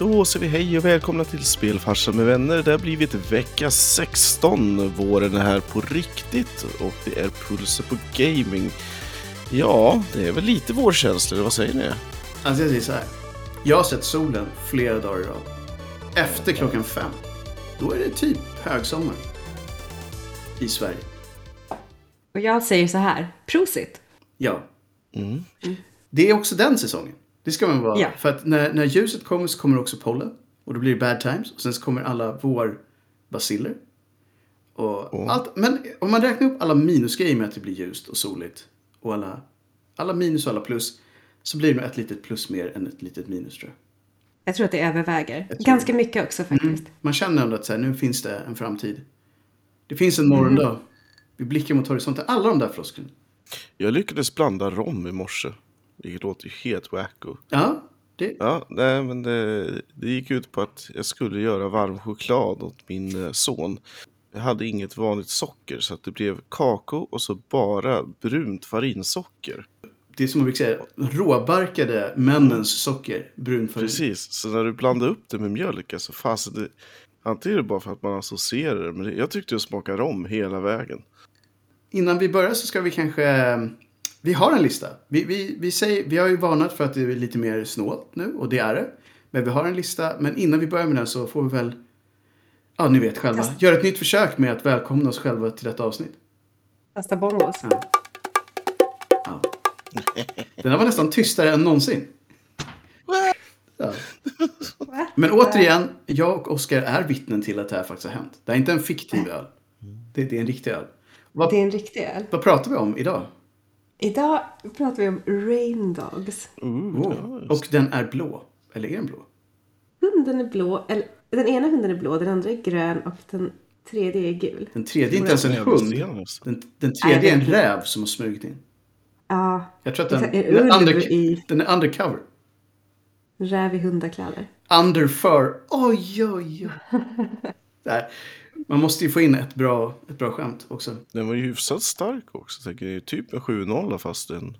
Då säger vi hej och välkomna till Spelfarsan med vänner. Det har blivit vecka 16. Våren är här på riktigt och det är pulser på gaming. Ja, det är väl lite vårkänsla, eller vad säger ni? Alltså jag säger så här. Jag har sett solen flera dagar i rad. Efter klockan fem. Då är det typ högsommar. I Sverige. Och jag säger så här, prosit. Ja. Det är också den säsongen. Det ska man vara. Ja. För att när, när ljuset kommer så kommer också pollen. Och då blir det bad times. Och sen så kommer alla vårbaciller. Och allt. Men om man räknar upp alla minusgrejer med att det blir ljust och soligt. Och alla, alla minus och alla plus. Så blir det ett litet plus mer än ett litet minus tror jag. Jag tror att det överväger. Ganska mycket också faktiskt. Man känner ändå att så här, nu finns det en framtid. Det finns en morgondag. Vi blickar mot horisonten. Alla de där flosklerna. Jag lyckades blanda rom i morse. Vilket låter ju helt wacko. Ja, det, Ja, nej, men det, det gick ut på att jag skulle göra varm choklad åt min eh, son. Jag hade inget vanligt socker så att det blev kakao och så bara brunt farinsocker. det är som man brukar säga. Råbarkade männens socker. Brunfarin. Precis, så när du blandar upp det med mjölk, alltså fasen det... Antingen är det bara för att man associerar det, men jag tyckte det smakade rom hela vägen. Innan vi börjar så ska vi kanske... Vi har en lista. Vi, vi, vi, säger, vi har ju varnat för att det är lite mer snålt nu, och det är det. Men vi har en lista. Men innan vi börjar med den så får vi väl... Ja, ni vet själva. Test. Göra ett nytt försök med att välkomna oss själva till detta avsnitt. Kasta bongos. Ja. Den här var nästan tystare än någonsin. Ja. Men återigen, jag och Oskar är vittnen till att det här faktiskt har hänt. Det är inte en fiktiv öl. Det, det är en riktig öl. Vad, Det är en riktig öl. vad pratar vi om idag? Idag pratar vi om Rain Dogs. Oh. Och den är blå. Eller är den blå? Hunden är blå, eller den ena hunden är blå, den andra är grön och den tredje är gul. Den tredje är inte ens en hund. Den, den tredje är en räv som har smugit in. Ja, Jag tror att den, är den, är, ulv under, i- den är undercover. räv i hundakläder. Under fur. Oj, oj, oj. Man måste ju få in ett bra, ett bra skämt också. Den var ju hyfsat stark också. Tänker jag. Typ en 7-0 fast en...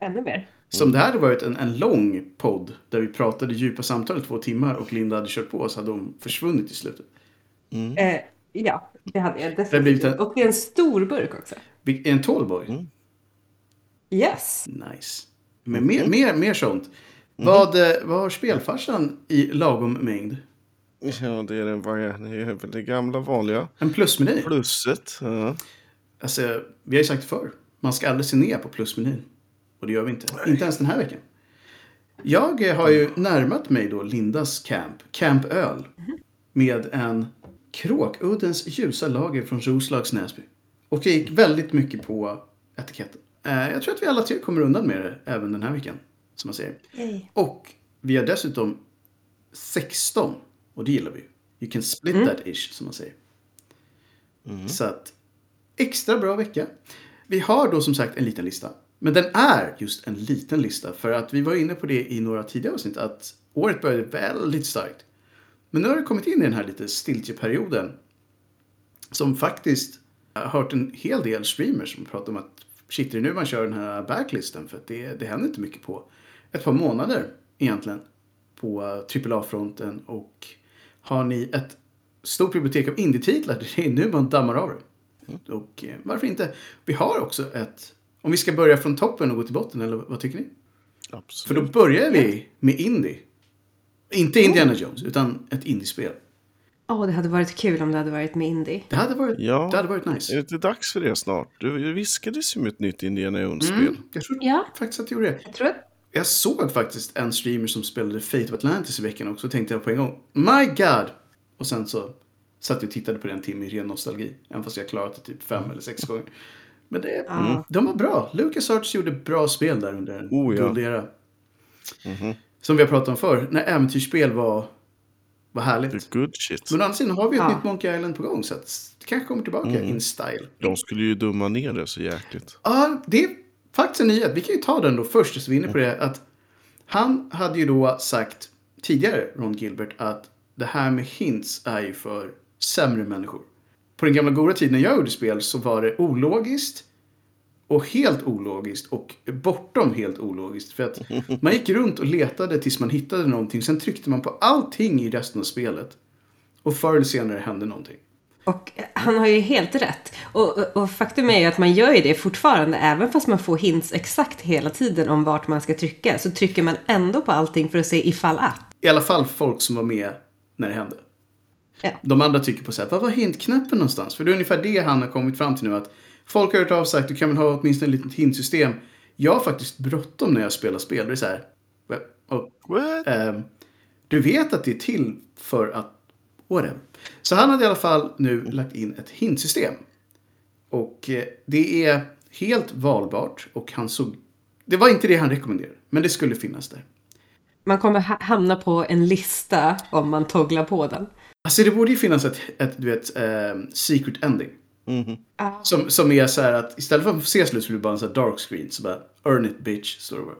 Ännu mer. Som det här hade varit en, en lång podd där vi pratade djupa samtal i två timmar och Linda hade kört på så hade hon försvunnit i slutet. Eh, ja, det hade jag Det har blivit definitivt. en- Och det är en stor burk också. En tallboy? Yes. Nice. Men mer, mer, mer sånt. Vad, eh, vad har spelfarsan i lagom mängd? Ja, det är, den, är- det är väl det gamla vanliga. En plusmeny? Plusset. Ja. Alltså, vi har ju sagt förr. Man ska aldrig se ner på plusmenyn. Och det gör vi inte. Inte ens den här veckan. Jag har ju närmat mig då Lindas camp, Camp Öl. Med en Kråkuddens ljusa lager från Roslags Näsby. Och jag gick väldigt mycket på etiketten. Eh, jag tror att vi alla tre kommer undan med det även den här veckan. Som man säger. Yay. Och vi har dessutom 16. Och det gillar vi. You can split that ish, som man säger. Så att, extra bra vecka. Vi har då som sagt en liten lista. Men den är just en liten lista. För att vi var inne på det i några tidigare avsnitt. Att året började väldigt starkt. Men nu har det kommit in i den här lite stiltjeperioden. Som faktiskt jag har hört en hel del streamers som pratar om att shit, det är nu man kör den här backlisten. För att det, det händer inte mycket på ett par månader egentligen. På AAA-fronten. Och har ni ett stort bibliotek av indie-titlar, det är nu man dammar av det. Och eh, varför inte? Vi har också ett, om vi ska börja från toppen och gå till botten, eller vad tycker ni? För Absolut. då börjar vi med indie. Inte Indiana Jones, utan ett indiespel. Åh, det hade varit kul om det hade varit med Indie. Det hade varit, Ja. det hade varit Är nice. det inte dags för det snart? Du viskades ju med ett nytt Indiana Jones-spel. Mm, jag tror Ja. faktiskt att jag gjorde det. Jag tror att Jag såg faktiskt en streamer som spelade Fate of Atlantis i veckan också. tänkte jag på en gång, my god! Och sen så satt jag och tittade på den timme i ren nostalgi. Även fast jag klarat det typ fem eller sex gånger. Men det, Ja. de var bra. Lucas Arts gjorde bra spel där under en Oh, ja. guldera. Som vi har pratat om förr, när äventyrsspel var, var härligt. The good shit. Men å andra sidan har vi ett Ja. nytt Monkey Island på gång så att det kanske kommer tillbaka in style. De skulle ju dumma ner det så jäkligt. Ja, det faktiskt en nyhet. Vi kan ju ta den då först så vi är inne på det. Att han hade ju då sagt tidigare, Ron Gilbert, att det här med hints är ju för sämre människor. På den gamla goda tiden när jag gjorde spel så var det ologiskt Och helt ologiskt och bortom helt ologiskt. För att man gick runt och letade tills man hittade någonting. Sen tryckte man på allting i resten av spelet. Och förr eller senare hände någonting. Och han har ju helt rätt. Och, och, och faktum är ju att man gör ju det fortfarande. Även fast man får hints exakt hela tiden om vart man ska trycka. Så trycker man ändå på allting för att se ifall att. I alla fall folk som var med när det hände. Ja. De andra tycker på så här, vad var hintknappen någonstans? För det är ungefär det han har kommit fram till nu. Att folk har hört av sig att du kan väl ha åtminstone ett litet hintsystem. Jag har faktiskt bråttom när jag spelar spel. Det är så här, well, oh, What? ehm, du vet att det är till för att, whatever. Så han hade i alla fall nu lagt in ett hintsystem. Och eh, det är helt valbart och han såg, det var inte det han rekommenderade, men det skulle finnas där. Man kommer ha- hamna på en lista om man togglar på den. Alltså det borde ju finnas ett, ett du vet, ehm, secret ending. Mhm. Som, som är så här att istället för att få se slut så blir det bara en sån här dark screen. Så bara, earn it bitch, står det bara.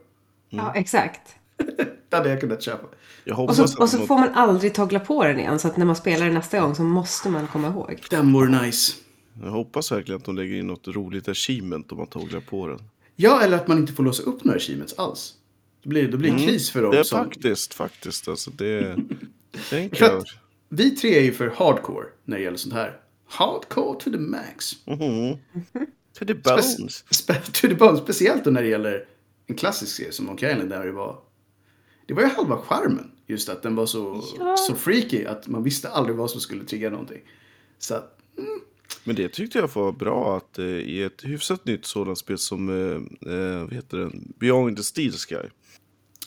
Ja, exakt. Det hade jag kunnat köpa. Jag Och så, och så får man aldrig toggla på den igen. Så att när man spelar den nästa gång så måste man komma ihåg. Den vore nice. Jag hoppas verkligen att de lägger in något roligt achievement om man togglar på den. Ja, eller att man inte får låsa upp några achievements alls. Det blir, det blir en kris för dem Det är som... faktiskt, faktiskt. Alltså det... Tänk För jag. vi tre är ju för hardcore när det gäller sånt här. Hardcore to the max. Mhm. To the bones. spe- to the bone. Speciellt då när det gäller en klassisk serie som Monkey Island där det var... Det var ju halva charmen. Just att den var så, Ja. så freaky att man visste aldrig vad som skulle trigga någonting. Så att, Men det tyckte jag var bra att eh, i ett hyfsat nytt sådant spel som eh, eh, vad heter den? Beyond the Steel Sky.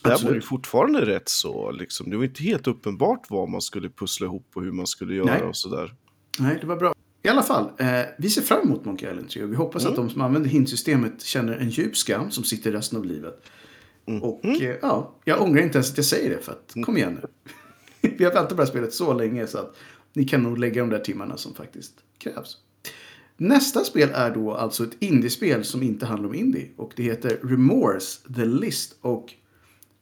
Där var det fortfarande rätt så. Liksom. Det var inte helt uppenbart vad man skulle pussla ihop och hur man skulle göra Nej. och sådär. Nej, det var bra. I alla fall, eh, vi ser fram emot Monkey Island 3 och vi hoppas att de som använder hintsystemet känner en djup skam som sitter resten av livet. Och eh, ja, jag ångrar inte ens att jag säger det för att kom igen nu. vi har väntat på det här spelet så länge så att ni kan nog lägga de där timmarna som faktiskt krävs. Nästa spel är då alltså ett indiespel som inte handlar om indie och det heter Remorse The List och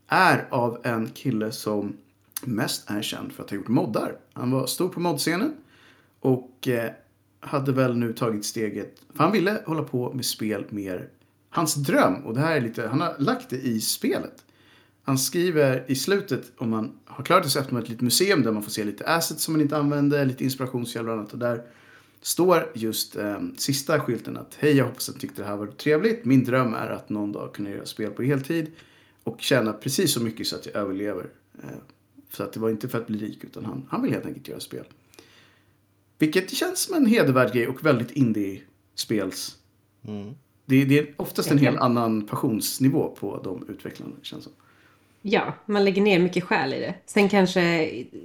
är av en kille som mest är känd för att ha gjort moddar. Han var stor på moddscenen och eh, hade väl nu tagit steget, för han ville hålla på med spel mer. Hans dröm, och det här är lite, han har lagt det i spelet. Han skriver i slutet, om man har klarat det så öppnar man ett litet museum där man får se lite assets som man inte använder, lite inspirationskällor och annat. Och där står just eh, sista skylten att hej, jag hoppas att ni tyckte det här var trevligt. Min dröm är att någon dag kunna göra spel på heltid och tjäna precis så mycket så att jag överlever. Eh, så att det var inte för att bli rik utan han, han vill helt enkelt göra spel. Vilket känns som en hedervärd grej och väldigt indie-spels. Mm. Det, det är oftast en helt annan passionsnivå på de utvecklarna. Känns som. Ja, man lägger ner mycket själ i det. Sen kanske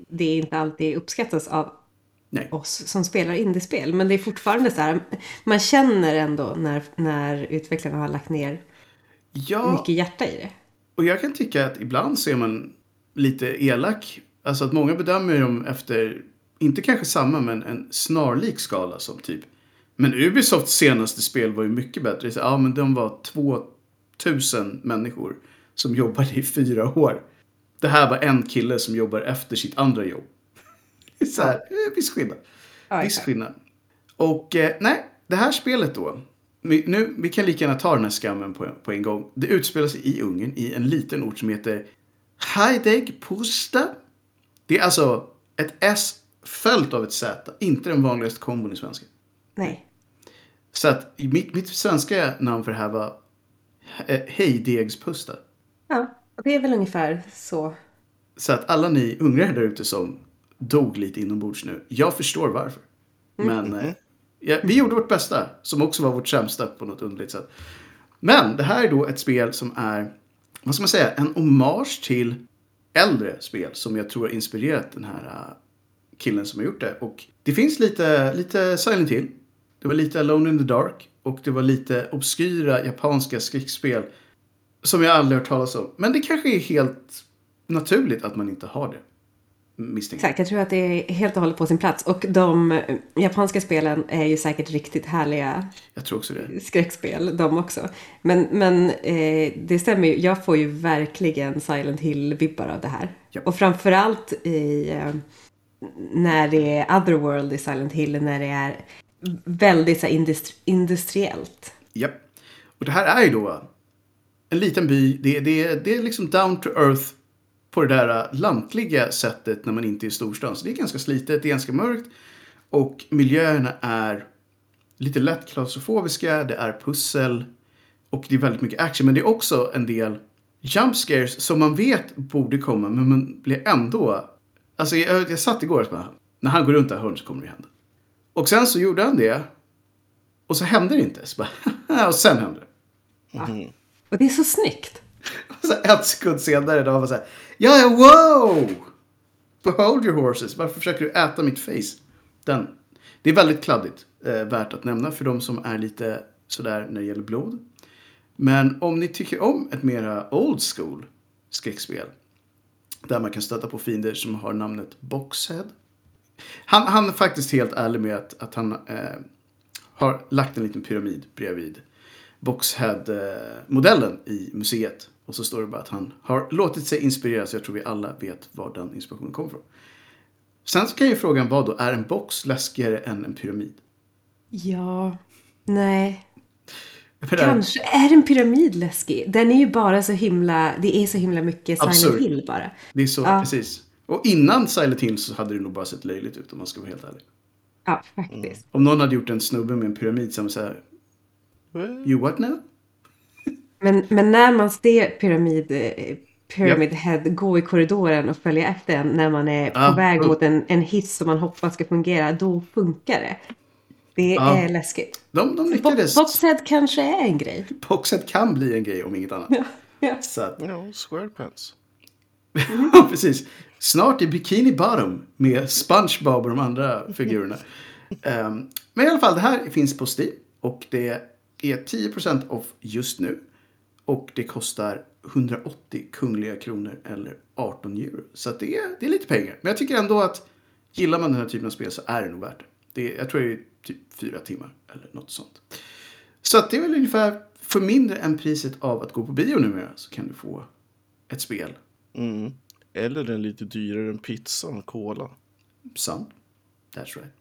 det inte alltid uppskattas av Nej. oss som spelar indiespel. Men det är fortfarande så här, man känner ändå när, när utvecklarna har lagt ner Ja, mycket hjärta i det. och jag kan tycka att ibland så är man lite elak. Alltså att många bedömer dem efter, inte kanske samma, men en snarlik skala som typ. Men Ubisofts senaste spel var ju mycket bättre. Ja, men de var 2000 människor som jobbade i fyra år. Det här var en kille som jobbar efter sitt andra jobb. Så här, eh, viss skillnad. Viss skillnad. Och eh, nej, det här spelet då. Vi, nu, vi kan lika gärna ta den här skammen på, på en gång. Det utspelar sig i Ungern i en liten ort som heter Hajdeg Pusta. Det är alltså ett S följt av ett Z. Inte den vanligaste kombon i svenska. Nej. Så att mitt, mitt svenska namn för det här var eh, Hejdegspusta. Ja, och det är väl ungefär så. Så att alla ni ungrare där ute som dog lite inombords nu. Jag förstår varför. Men eh, ja, vi gjorde vårt bästa. Som också var vårt sämsta på något underligt sätt. Men det här är då ett spel som är, vad ska man säga, en hommage till äldre spel som jag tror har inspirerat den här eh, killen som har gjort det. Och det finns lite, lite Silent Hill. Det var lite Alone in the Dark. Och det var lite obskyra japanska skräckspel. Som jag aldrig hört talas om. Men det kanske är helt naturligt att man inte har det. Misstänker. Exakt, jag tror att det är helt och hållet på sin plats. Och de japanska spelen är ju säkert riktigt härliga Jag tror också det. skräckspel, de också. Men, men eh, det stämmer ju, jag får ju verkligen Silent Hill-vibbar av det här. Ja. Och framförallt i, eh, när det är Otherworld i Silent Hill, när det är väldigt så här, industri- industriellt. Japp. Och det här är ju då en liten by. Det, det, det är liksom down to earth på det där lantliga sättet när man inte är i storstan. Så det är ganska slitet, det är ganska mörkt. Och miljöerna är lite lätt klaustrofobiska, det är pussel och det är väldigt mycket action. Men det är också en del jump scares som man vet borde komma, men man blir ändå... Alltså jag, jag satt igår och bara, när han går runt det här hörnet så kommer det hända. Och sen så gjorde han det. Och så hände det inte. Så bara, och sen hände det. Mm. Och det är så snyggt. Och så ett sekund senare då var man så här, ja, ja, wow! Behold your horses. Varför försöker du äta mitt face? Den. Det är väldigt kladdigt. Eh, värt att nämna för de som är lite sådär när det gäller blod. Men om ni tycker om ett mera old school skräckspel. Där man kan stöta på fiender som har namnet Boxhead. Han, han är faktiskt helt ärlig med att, att han eh, har lagt en liten pyramid bredvid Boxhead-modellen i museet. Och så står det bara att han har låtit sig inspireras. Jag tror vi alla vet var den inspirationen kommer ifrån. Sen så kan ju frågan vara då, är en box läskigare än en pyramid? Ja, nej. Kanske. Är en pyramid läskig? Den är ju bara så himla, det är så himla mycket Silent. Hill bara. Det är så, ja. precis. Och innan Silent Hill så hade det nog bara sett löjligt ut om man ska vara helt ärlig. Ja, faktiskt. Mm. Om någon hade gjort en snubbe med en pyramid som så här, You what now? Men, men när man ser pyramid, eh, Pyramid yep. Head gå i korridoren och följa efter en när man är på ah, väg mot en, en hiss som man hoppas ska fungera, då funkar det. Det ah. är läskigt. De, de lyckades. Boxhead kanske är en grej. Boxhead kan bli en grej om inget annat. Ja, ja. Så att... no, Ja, precis. Snart i Bikini Bottom med SpongeBob och de andra figurerna. um, men i alla fall, det här finns på Steam. Och det är 10% off just nu. Och det kostar 180 kungliga kronor eller 18 euro. Så det, är, det är lite pengar. Men jag tycker ändå att gillar man den här typen av spel så är det nog värt det. det är, jag tror det är typ fyra timmar eller något sånt. Så det är väl ungefär för mindre än priset av att gå på bio numera så kan du få ett spel. Mm. Eller den lite dyrare än pizzan, cola. Sant. That's right.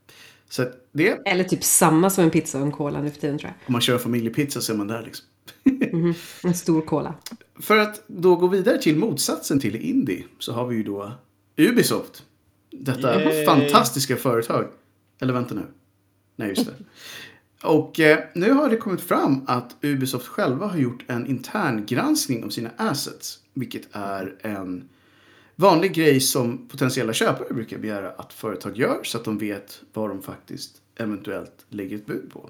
Så det... Eller typ samma som en pizza och en cola nu för tiden tror jag. Om man kör familjepizza så är man där liksom. mm, en stor cola. För att då gå vidare till motsatsen till indie så har vi ju då Ubisoft. Detta Yay. fantastiska företag. Eller vänta nu. Nej, just det. Och eh, nu har det kommit fram att Ubisoft själva har gjort en intern granskning av sina assets. Vilket är en vanlig grej som potentiella köpare brukar begära att företag gör så att de vet vad de faktiskt eventuellt lägger ett bud på.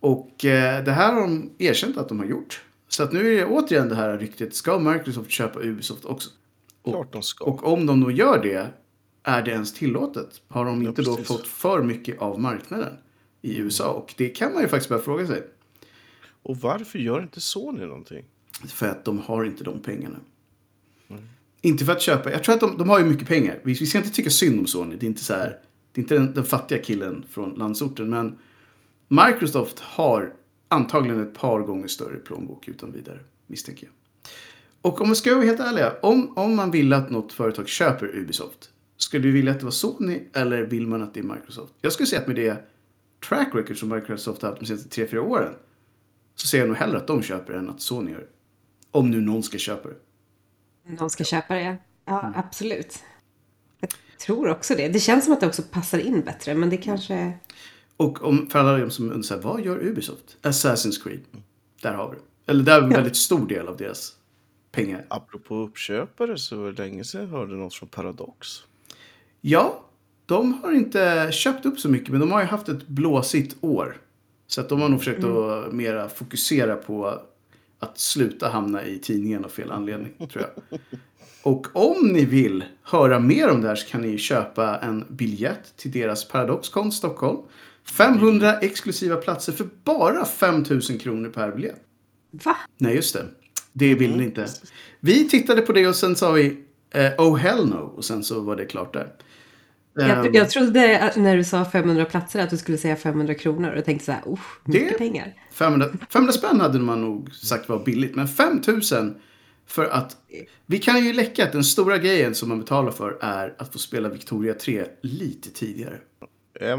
Och eh, det här har de erkänt att de har gjort. Så att nu är det återigen det här ryktet, ska Microsoft köpa Ubisoft också? Och, Klart de ska. Och om de då gör det, är det ens tillåtet? Har de inte ja, då fått för mycket av marknaden i USA? Och det kan man ju faktiskt börja fråga sig. Och varför gör inte Sony någonting? För att de har inte de pengarna. Mm. Inte för att köpa. Jag tror att de, de har ju mycket pengar. Vi, vi ska inte tycka synd om Sony. Det är inte så här. Det är inte den, den fattiga killen från landsorten. Men Microsoft har antagligen ett par gånger större plånbok utan vidare, misstänker jag. Och om vi ska vara helt ärliga, om, om man vill att något företag köper Ubisoft, skulle du vilja att det var Sony eller vill man att det är Microsoft? Jag skulle säga att med det track record som Microsoft har haft de senaste 3-4 åren så ser jag nog hellre att de köper än att Sony gör Om nu någon ska köpa det. Någon ska köpa det, ja. mm. absolut. Jag tror också det. Det känns som att det också passar in bättre, men det kanske... Och om, för alla de som undrar, vad gör Ubisoft? Assassin's Creed. Där har vi det. Eller det är en ja. väldigt stor del av deras pengar. Apropå uppköpare så var det länge sedan jag hörde något från Paradox. Ja, de har inte köpt upp så mycket men de har ju haft ett blåsigt år. Så att de har nog försökt mm. att mera fokusera på att sluta hamna i tidningen av fel anledning, tror jag. Och om ni vill höra mer om det här så kan ni köpa en biljett till deras Paradoxcon Stockholm. 500 exklusiva platser för bara 5000 kronor per biljett. Va? Nej, just det. Det vill ni inte. Vi tittade på det och sen sa vi eh, Oh hell no. Och sen så var det klart där. Jag, ehm. jag trodde när du sa 500 platser att du skulle säga 500 kronor. Och tänkte så här, oh, mycket det, pengar. 500, 500 spänn hade man nog sagt var billigt. Men 5000 för att vi kan ju läcka att den stora grejen som man betalar för är att få spela Victoria 3 lite tidigare.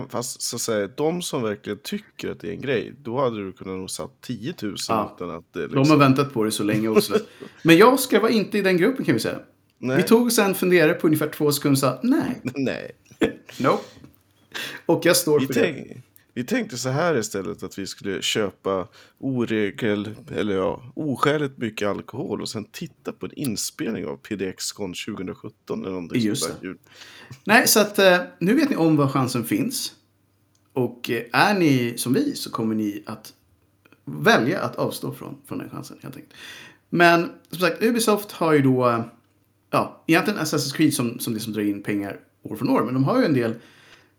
fast så att säga, de som verkligen tycker att det är en grej, då hade du kunnat nog satt 10 000 ja. utan att det liksom... De har väntat på det så länge också. Men jag ska vara inte i den gruppen kan vi säga. Nej. Vi tog sen funderade på ungefär två sekunder och sa nej. nej. Nope. Och jag står vi för tänk, det. Vi tänkte så här istället att vi skulle köpa oregel, eller ja, oskäligt mycket alkohol och sen titta på en inspelning av PDX-con 2017 eller någonting Just det. Nej, så att eh, nu vet ni om var chansen finns. Och eh, är ni som vi så kommer ni att välja att avstå från, från den chansen helt enkelt. Men som sagt, Ubisoft har ju då, eh, ja, egentligen Assassin's Creed som, som det som drar in pengar år från år. Men de har ju en del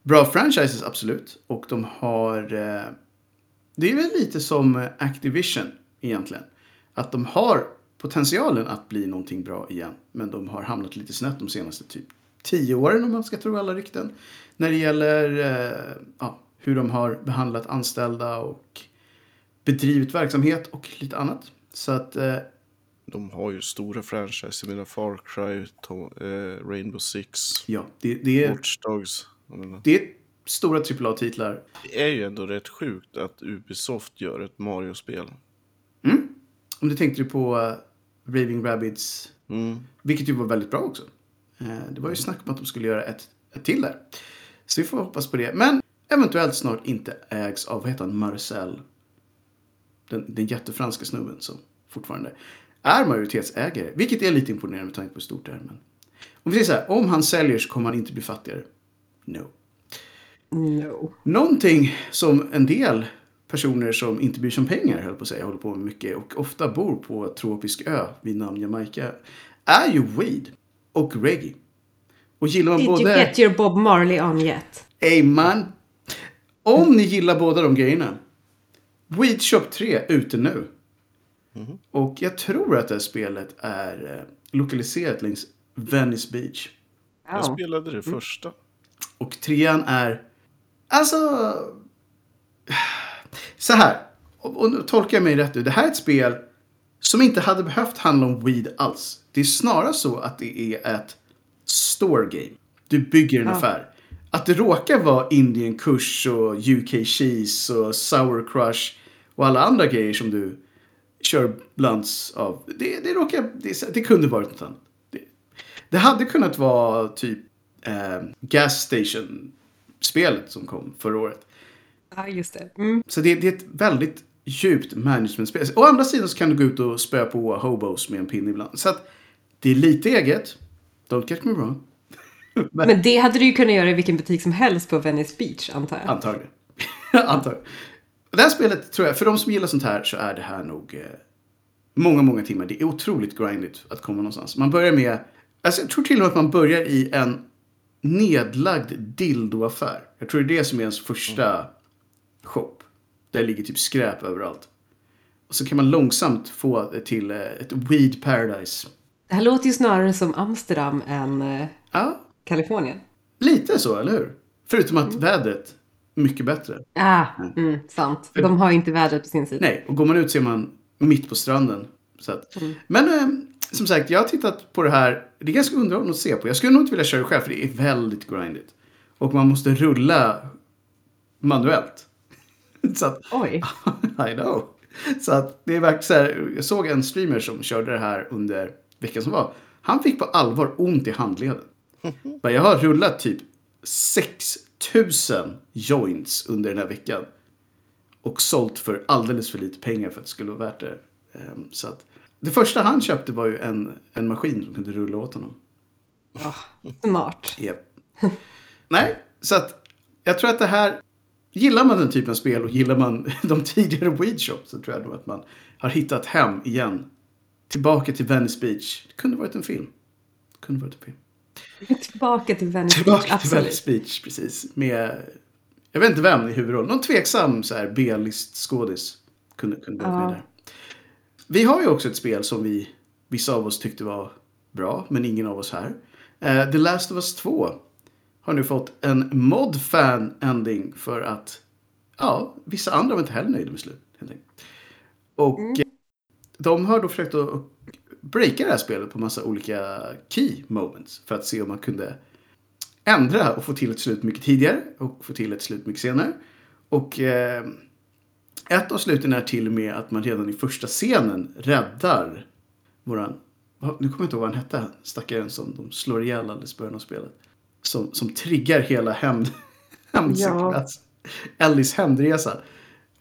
bra franchises, absolut. Och de har... Eh, det är väl lite som Activision egentligen. Att de har potentialen att bli någonting bra igen. Men de har hamnat lite snett de senaste typ tio åren om man ska tro alla rykten. När det gäller eh, ja, hur de har behandlat anställda och bedrivit verksamhet och lite annat. Så att... Eh, de har ju stora franchises. Jag menar Far Cry, to, eh, Rainbow Six, ja, det, det är, Watch Dogs. Det är stora AAA-titlar. Det är ju ändå rätt sjukt att Ubisoft gör ett Mario-spel. Mm. Om du tänkte på uh, Raving Rabbids, mm. vilket ju var väldigt bra också. Uh, det var ju snack om att de skulle göra ett, ett till där. Så vi får hoppas på det. Men eventuellt snart inte ägs av, vad heter han, Marcel. Den, den jättefranska snubben som fortfarande är majoritetsägare. Vilket är lite imponerande med tanke på hur stort det är. Men om vi säger så här, om han säljer så kommer han inte bli fattigare. No. No. Någonting som en del personer som inte bryr sig om pengar, höll på att säga, håller på med mycket och ofta bor på tropisk ö vid namn Jamaica, är ju weed och reggae. Och gillar man Did både... you get your Bob Marley on yet? Hey man! Om ni gillar båda de grejerna. Weed Shop 3 ute nu. Mm. Och jag tror att det här spelet är eh, lokaliserat längs Venice Beach. Jag spelade det mm. första. Och trean är... Alltså... Så här. Och, och tolkar jag mig rätt nu. Det här är ett spel som inte hade behövt handla om weed alls. Det är snarare så att det är ett store game. Du bygger en ja. affär. Att det råkar vara Indian Kush och UK Cheese och Sour Crush och alla andra grejer som du kör blands av. Det, det, råkar, det, det kunde varit något annat. Det, det hade kunnat vara typ eh, Gas Station-spelet som kom förra året. Ja, just det. Mm. Så det, det, är ett väldigt djupt management-spel. Å andra sidan så kan du gå ut och spöa på hobos med en pinne ibland. Så att det är lite eget. Don't get me wrong. Men, Men, det hade du ju kunnat göra i vilken butik som helst på Venice Beach, antar jag. Antagligen. antagligen. Det här spelet tror jag, för de som gillar sånt här så är det här nog eh, många, många timmar. Det är otroligt grindigt att komma någonstans. Man börjar med, alltså jag tror till och med att man börjar i en nedlagd dildoaffär. Jag tror det är det som är ens första shop. Där ligger typ skräp överallt. Och så kan man långsamt få det till eh, ett weed paradise. Det här låter ju snarare som Amsterdam än eh, ja. Kalifornien. Lite så, eller hur? Förutom att mm. vädret mycket bättre. Ah, mm, sant. För, De har ju inte vädret på sin sida. Nej, och går man ut ser man mitt på stranden. Så att, mm. Men eh, som sagt, jag har tittat på det här. Det är ganska underhållande att se på. Jag skulle nog inte vilja köra själv för det är väldigt grindigt. Och man måste rulla manuellt. så att, Oj. I know. Så att det är verkligen så här. Jag såg en streamer som körde det här under veckan som var. Han fick på allvar ont i handleden. jag har rullat typ 6000 joints under den här veckan. Och sålt för alldeles för lite pengar för att det skulle vara värt det. Ehm, så att, det första han köpte var ju en, en maskin som kunde rulla åt honom. Oh, smart. Yep. Nej, så att jag tror att det här... Gillar man den typen av spel och gillar man de tidigare Weed Shop så tror jag nog att man har hittat hem igen. Tillbaka till Venice Beach. Det kunde varit en film. Det kunde varit en film. Tillbaka till Venice Tillbaka Beach, till Venice Beach, precis. Med, jag vet inte vem i huvudrollen. Någon tveksam så här B-list skådis kunde, kunde varit med där. Vi har ju också ett spel som vi, vissa av oss tyckte var bra, men ingen av oss här. Uh, The Last of Us 2 har nu fått en mod-fan ending för att ja, vissa andra var inte heller nöjda med slutet. Och mm. de har då försökt att breaka det här spelet på massa olika key moments för att se om man kunde ändra och få till ett slut mycket tidigare och få till ett slut mycket senare. Och eh, ett av sluten är till och med att man redan i första scenen räddar våran... Nu kommer jag inte ihåg vad han hette, stackaren som de slår ihjäl alldeles i början av spelet. Som, som triggar hela hämnd, hämndsekvens. Ja. Ellis hämndresa.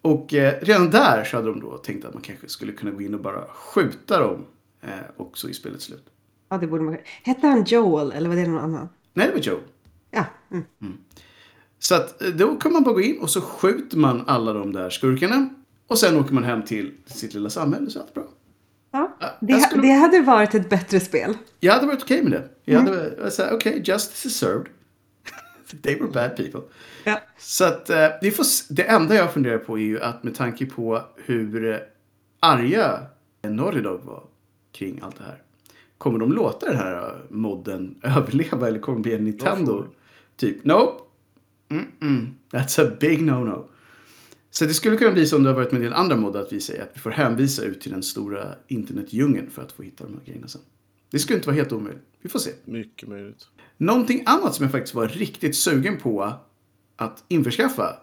Och eh, redan där så hade de då tänkt att man kanske skulle kunna gå in och bara skjuta dem eh, också i spelets slut. Ja, det borde man Hette han Joel eller var det någon annan? Nej, det var Joel. Ja. Mm. Mm. Så att eh, då kan man bara gå in och så skjuter man alla de där skurkarna. Och sen åker man hem till sitt lilla samhälle så är allt bra. Ja, det, skulle... det hade varit ett bättre spel. Jag hade varit okej okay med det. Jag mm. hade sagt okej, okay, justice is served. They were bad people. Ja. Så att uh, vi får, det enda jag funderar på är ju att med tanke på hur arga Naughty Dog var kring allt det här. Kommer de låta den här modden överleva eller kommer det bli en Nintendo? Typ, nope. Mm -mm. That's a big no-no. Så det skulle kunna bli som det har varit med en del andra moddar att vi säger att vi får hänvisa ut till den stora internetdjungeln för att få hitta de här grejerna sen. Det skulle inte vara helt omöjligt. Vi får se. Mycket möjligt. Någonting annat som jag faktiskt var riktigt sugen på att införskaffa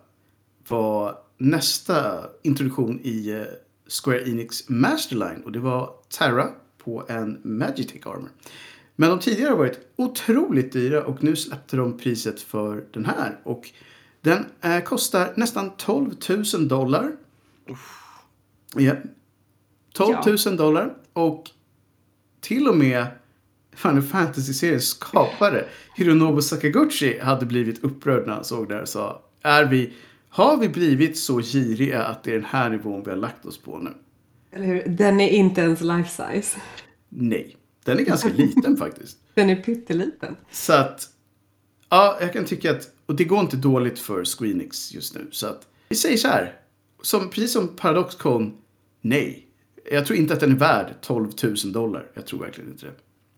var nästa introduktion i eh, Square Enix Masterline och det var Terra på en Magitech Armor. Men de tidigare har varit otroligt dyra och nu släppte de priset för den här. Och den eh, kostar nästan 12 000 dollar. Ja. 12 000 dollar. Och till och med Final Fantasy-seriens skapare Hironobu Sakaguchi hade blivit upprörd när han såg det här och sa är vi, har vi blivit så giriga att det är den här nivån vi har lagt oss på nu? Eller hur? Den är inte ens life size. Nej, den är ganska liten faktiskt. Den är pytteliten. Så att, ja, jag kan tycka att, och det går inte dåligt för Squeenix just nu. Så att, vi säger så här, som, precis som Paradoxcon, nej. Jag tror inte att den är värd 12 000 dollar. Jag tror verkligen inte det.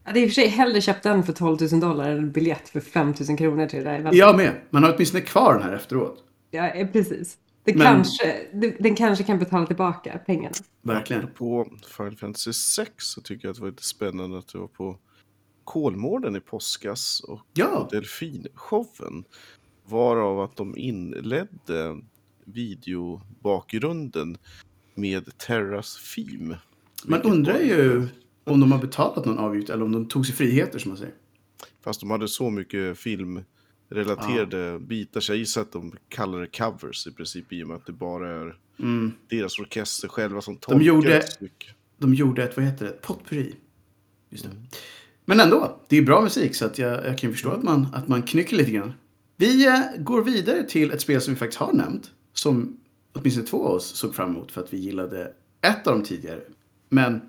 Jag hade i och för sig hellre köpt den för 12 000 dollar än en biljett för 5 000 kronor till det där Jag med. Man har åtminstone kvar den här efteråt. Ja, eh, precis. Det Men... kanske, det, den kanske kan betala tillbaka pengarna. Verkligen. På Final Fantasy 6 så tycker jag att det var lite spännande att det var på Kolmården i påskas och ja. Delfinshowen. Varav att de inledde videobakgrunden med Terras Theme. Man undrar ju om de har betalat någon avgift eller om de tog sig friheter som man säger. Fast de hade så mycket filmrelaterade ja. bitar så jag gissar att de kallar det covers i princip i och med att det bara är mm. deras orkester själva som tolkar de gjorde. De gjorde ett, vad heter det, potpurri. Just det. Mm. Men ändå, det är bra musik så att jag, jag kan förstå att man, att man knycker lite grann. Vi eh, går vidare till ett spel som vi faktiskt har nämnt. Som åtminstone två av oss såg fram emot för att vi gillade ett av dem tidigare. Men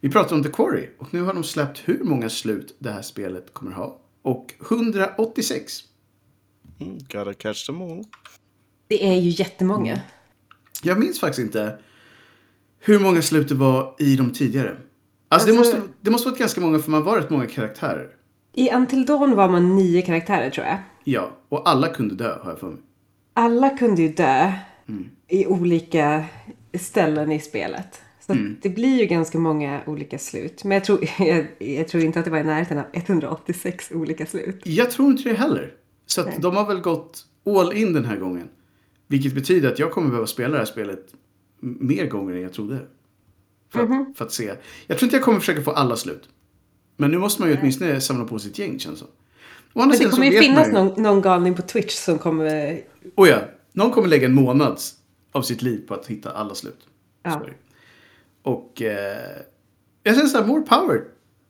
vi pratar om The Quarry och nu har de släppt hur många slut det här spelet kommer ha. Och 186. Mm, gotta catch them all. Det är ju jättemånga. Mm. Jag minns faktiskt inte hur många slut det var i de tidigare. Alltså, alltså det, måste, det måste varit ganska många för man var rätt många karaktärer. I Until Dawn var man nio karaktärer tror jag. Ja, och alla kunde dö har jag för mig. Alla kunde ju dö mm. i olika ställen i spelet. Så mm. det blir ju ganska många olika slut. Men jag tror, jag, jag, tror inte att det var i närheten av 186 olika slut. Jag tror inte det heller. Så att de har väl gått all in den här gången. Vilket betyder att jag kommer behöva spela det här spelet mer gånger än jag trodde. För, mm -hmm. att, mhm. för att se. Jag tror inte jag kommer försöka få alla slut. Men nu måste man ju åtminstone samla på sitt gäng känns det Men det kommer ju finnas någon, någon galning på Twitch som kommer... Oh ja, någon kommer lägga en månad av sitt liv på att hitta alla slut. Ja. Och eh, jag säger så här, more power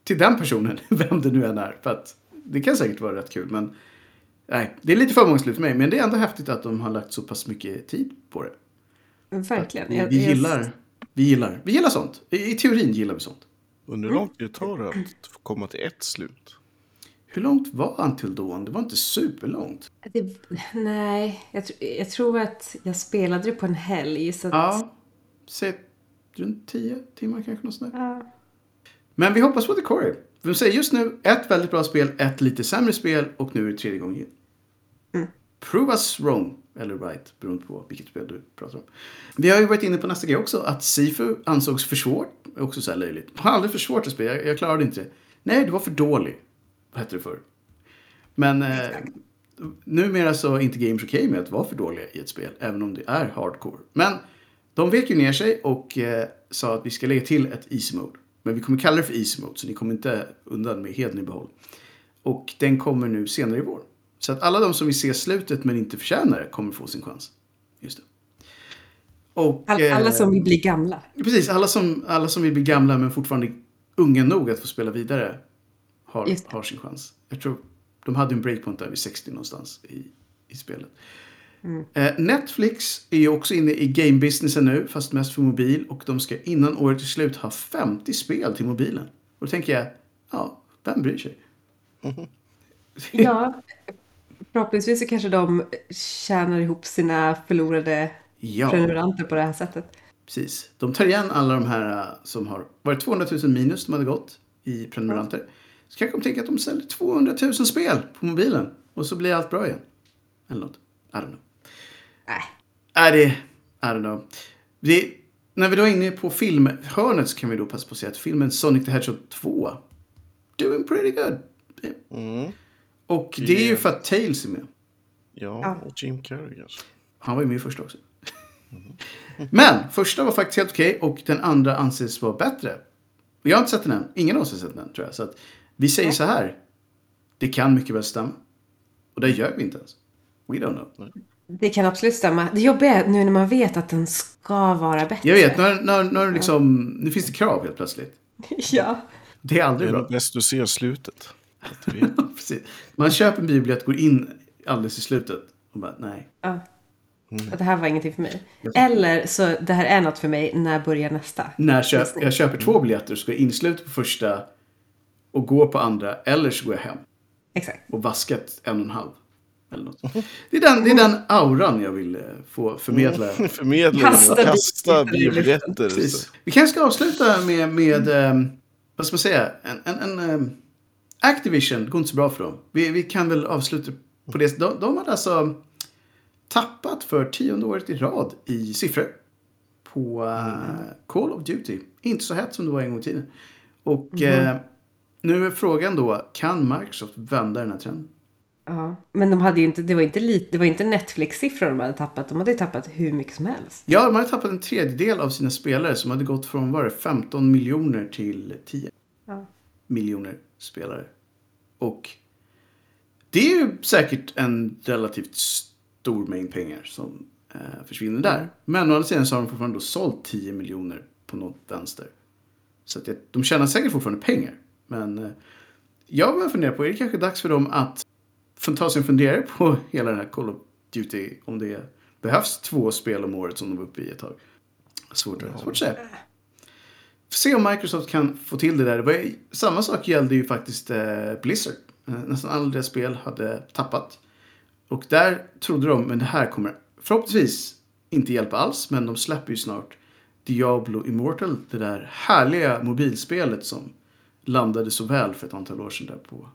till den personen, vem det nu än är. För att det kan säkert vara rätt kul. Men nej, det är lite för många slut för mig. Men det är ändå häftigt att de har lagt så pass mycket tid på det. Verkligen. Vi, vi, gillar, vi, gillar, vi gillar sånt. I, I, teorin gillar vi sånt. Under hur lång tid tar det att komma till ett slut? Hur långt var Until Dawn? Det var inte superlångt. Det, nej, jag, jag, tror att jag spelade det på en helg. Så att... Ja, säg runt 10 timmar kanske. Något sånt ja. Men vi hoppas på The Quarry. Vi säger just nu ett väldigt bra spel, ett lite sämre spel och nu är det tredje gången. Prove us wrong, eller right, beroende på vilket spel du pratar om. Vi har ju varit inne på nästa grej också, att Sifu ansågs för svårt. Också så här löjligt. Har aldrig för svårt att spela, jag, jag klarade inte det. Nej, du var för dålig. Vad hette det förr? Men eh, numera så är inte games okej okay med att vara för dåliga i ett spel, även om det är hardcore. Men de vek ju ner sig och eh, sa att vi ska lägga till ett easy mode. Men vi kommer kalla det för easy mode, så ni kommer inte undan med hedern i behåll. Och den kommer nu senare i vår. Så att alla de som vill se slutet men inte förtjänar det kommer få sin chans. Just det. Och, alla, alla som vill bli gamla. Precis, alla som, alla som vill bli gamla men fortfarande unga nog att få spela vidare har, har sin chans. Jag tror de hade en breakpoint där vid 60 någonstans i, i spelet. Mm. Eh, Netflix är ju också inne i game-businessen nu, fast mest för mobil. Och de ska innan året är slut ha 50 spel till mobilen. Och då tänker jag, ja, vem bryr sig? Mm. ja, förhoppningsvis så kanske de tjänar ihop sina förlorade ja. prenumeranter på det här sättet. Precis. De tar igen alla de här uh, som har varit 200 000 minus de hade gått i prenumeranter. Så kanske de tänker att de säljer 200 000 spel på mobilen. Och så blir allt bra igen. Eller något. I don't know. Nej. Är det... I don't know. Det, när vi då är inne på filmhörnet så kan vi då passa på att säga att filmen Sonic the Hedgehog 2 doing pretty good. Mm. Och det är ju för att Tails är med. Ja, och Jim Carrey kanske. Han var ju med i första också. Mm. Men första var faktiskt helt okej okay, och den andra anses vara bättre. jag har inte sett den än. Ingen av oss har sett den tror jag. Så att vi säger så här. Det kan mycket väl stämma. Och det gör vi inte ens. We don't know. Det kan absolut stämma. Det jobbiga är nu när man vet att den ska vara bättre. Jag vet, när, när, när liksom, nu finns det krav helt plötsligt. ja. Det är aldrig det är bra. Det är bäst du ser slutet. Man köper en bibelbiljett, går in alldeles i slutet och bara nej. Ja. Mm. Det här var ingenting för mig. Eller så det här är något för mig, när börjar nästa? När köp, jag köper två biljetter så ska jag in slutet på första och gå på andra. Eller så går jag hem. Exakt. Och vaskat en och en halv. Eller något. Det, är den, det är den auran jag vill eh, få förmedla. Mm. förmedla kasta, kasta biobiljetter. Vi kanske ska avsluta med, med um, vad ska man säga, en, en, en um, Activision, går inte så bra för dem. Vi, vi kan väl avsluta på det. De, de hade alltså tappat för tionde året i rad i siffror. På uh, Call of Duty. Inte så hett som det var en gång i tiden. Och mm. uh, nu är frågan då, kan Microsoft vända den här trenden? Ja, men de hade inte, det var inte, lite, det var inte Netflix-siffror de hade tappat. De hade tappat hur mycket som helst. Ja, de hade tappat en tredjedel av sina spelare som hade gått från var det, 15 miljoner till 10 ja. Miljoner spelare. Och det är ju säkert en relativt stor mängd pengar som eh, försvinner där. Mm. Men å andra sidan så har de fortfarande då sålt 10 miljoner på något vänster. Så att de tjänar säkert fortfarande pengar. Men eh, jag börjar fundera på, är det kanske dags för dem att ta sig en funderare på hela den här Call of Duty, om det behövs två spel om året som de var uppe i ett tag. Svårt, ja. svårt att säga. Se om Microsoft kan få till det där. Samma sak gällde ju faktiskt eh, Blizzard. Eh, nästan alla deras spel hade tappat. Och där trodde de, men det här kommer förhoppningsvis inte hjälpa alls, men de släpper ju snart Diablo Immortal, det där härliga mobilspelet som landade så väl för ett antal år sedan där på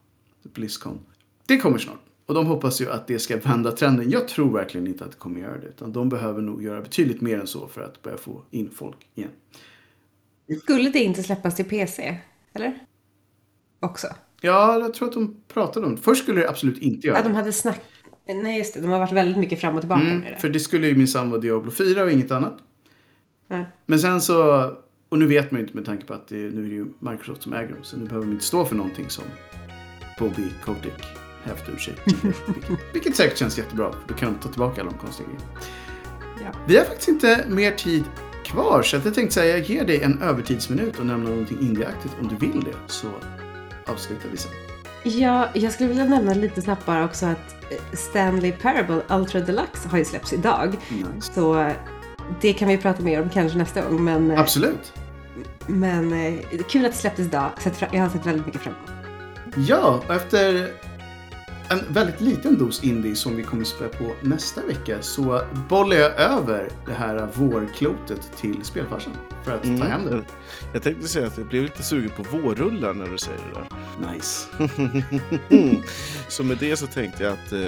Blizzcon. Det kommer snart. Och de hoppas ju att det ska vända trenden. Jag tror verkligen inte att det kommer göra det. Utan de behöver nog göra betydligt mer än så för att börja få in folk igen. Skulle det inte släppas till PC? Eller? Också? Ja, jag tror att de pratade om det. Först skulle det absolut inte göra Ja, de hade snack... Nej, just det. De har varit väldigt mycket fram och tillbaka mm, med det. För det skulle ju minsann vara Diablo 4 och inget annat. Nej. Men sen så... Och nu vet man ju inte med tanke på att det, nu är det ju Microsoft som äger dem. Så nu behöver de inte stå för någonting som Bobby Kotick hävt ur sig. vilket, vilket säkert känns jättebra. Då kan de ta tillbaka alla de konstiga grejerna. Ja. Vi har faktiskt inte mer tid kvar så jag tänkte säga jag ger dig en övertidsminut och nämna någonting indieaktigt om du vill det. Så avslutar vi sen. Ja, jag skulle vilja nämna lite snabbt bara också att eh, Stanley Parable Ultra Deluxe har ju släppts idag. Nice. Så det kan vi prata mer om kanske nästa gång. Men, eh, Absolut. Men eh, kul att det släpptes idag. Jag har sett väldigt mycket fram emot. Ja, efter en väldigt liten dos indie som vi kommer spela på nästa vecka så bollar jag över det här vårklotet till spelfarsan för att mm. ta hem det. Jag tänkte säga att jag blev lite sugen på vårrullar när du säger det där. Nice. så med det så tänkte jag att, eh,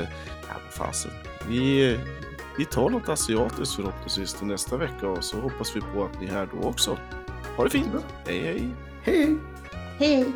ja vad fasen, vi, vi tar något asiatiskt förhoppningsvis till nästa vecka och så hoppas vi på att ni är här då också. Ha det fint! Hej hej! Hej! Hej!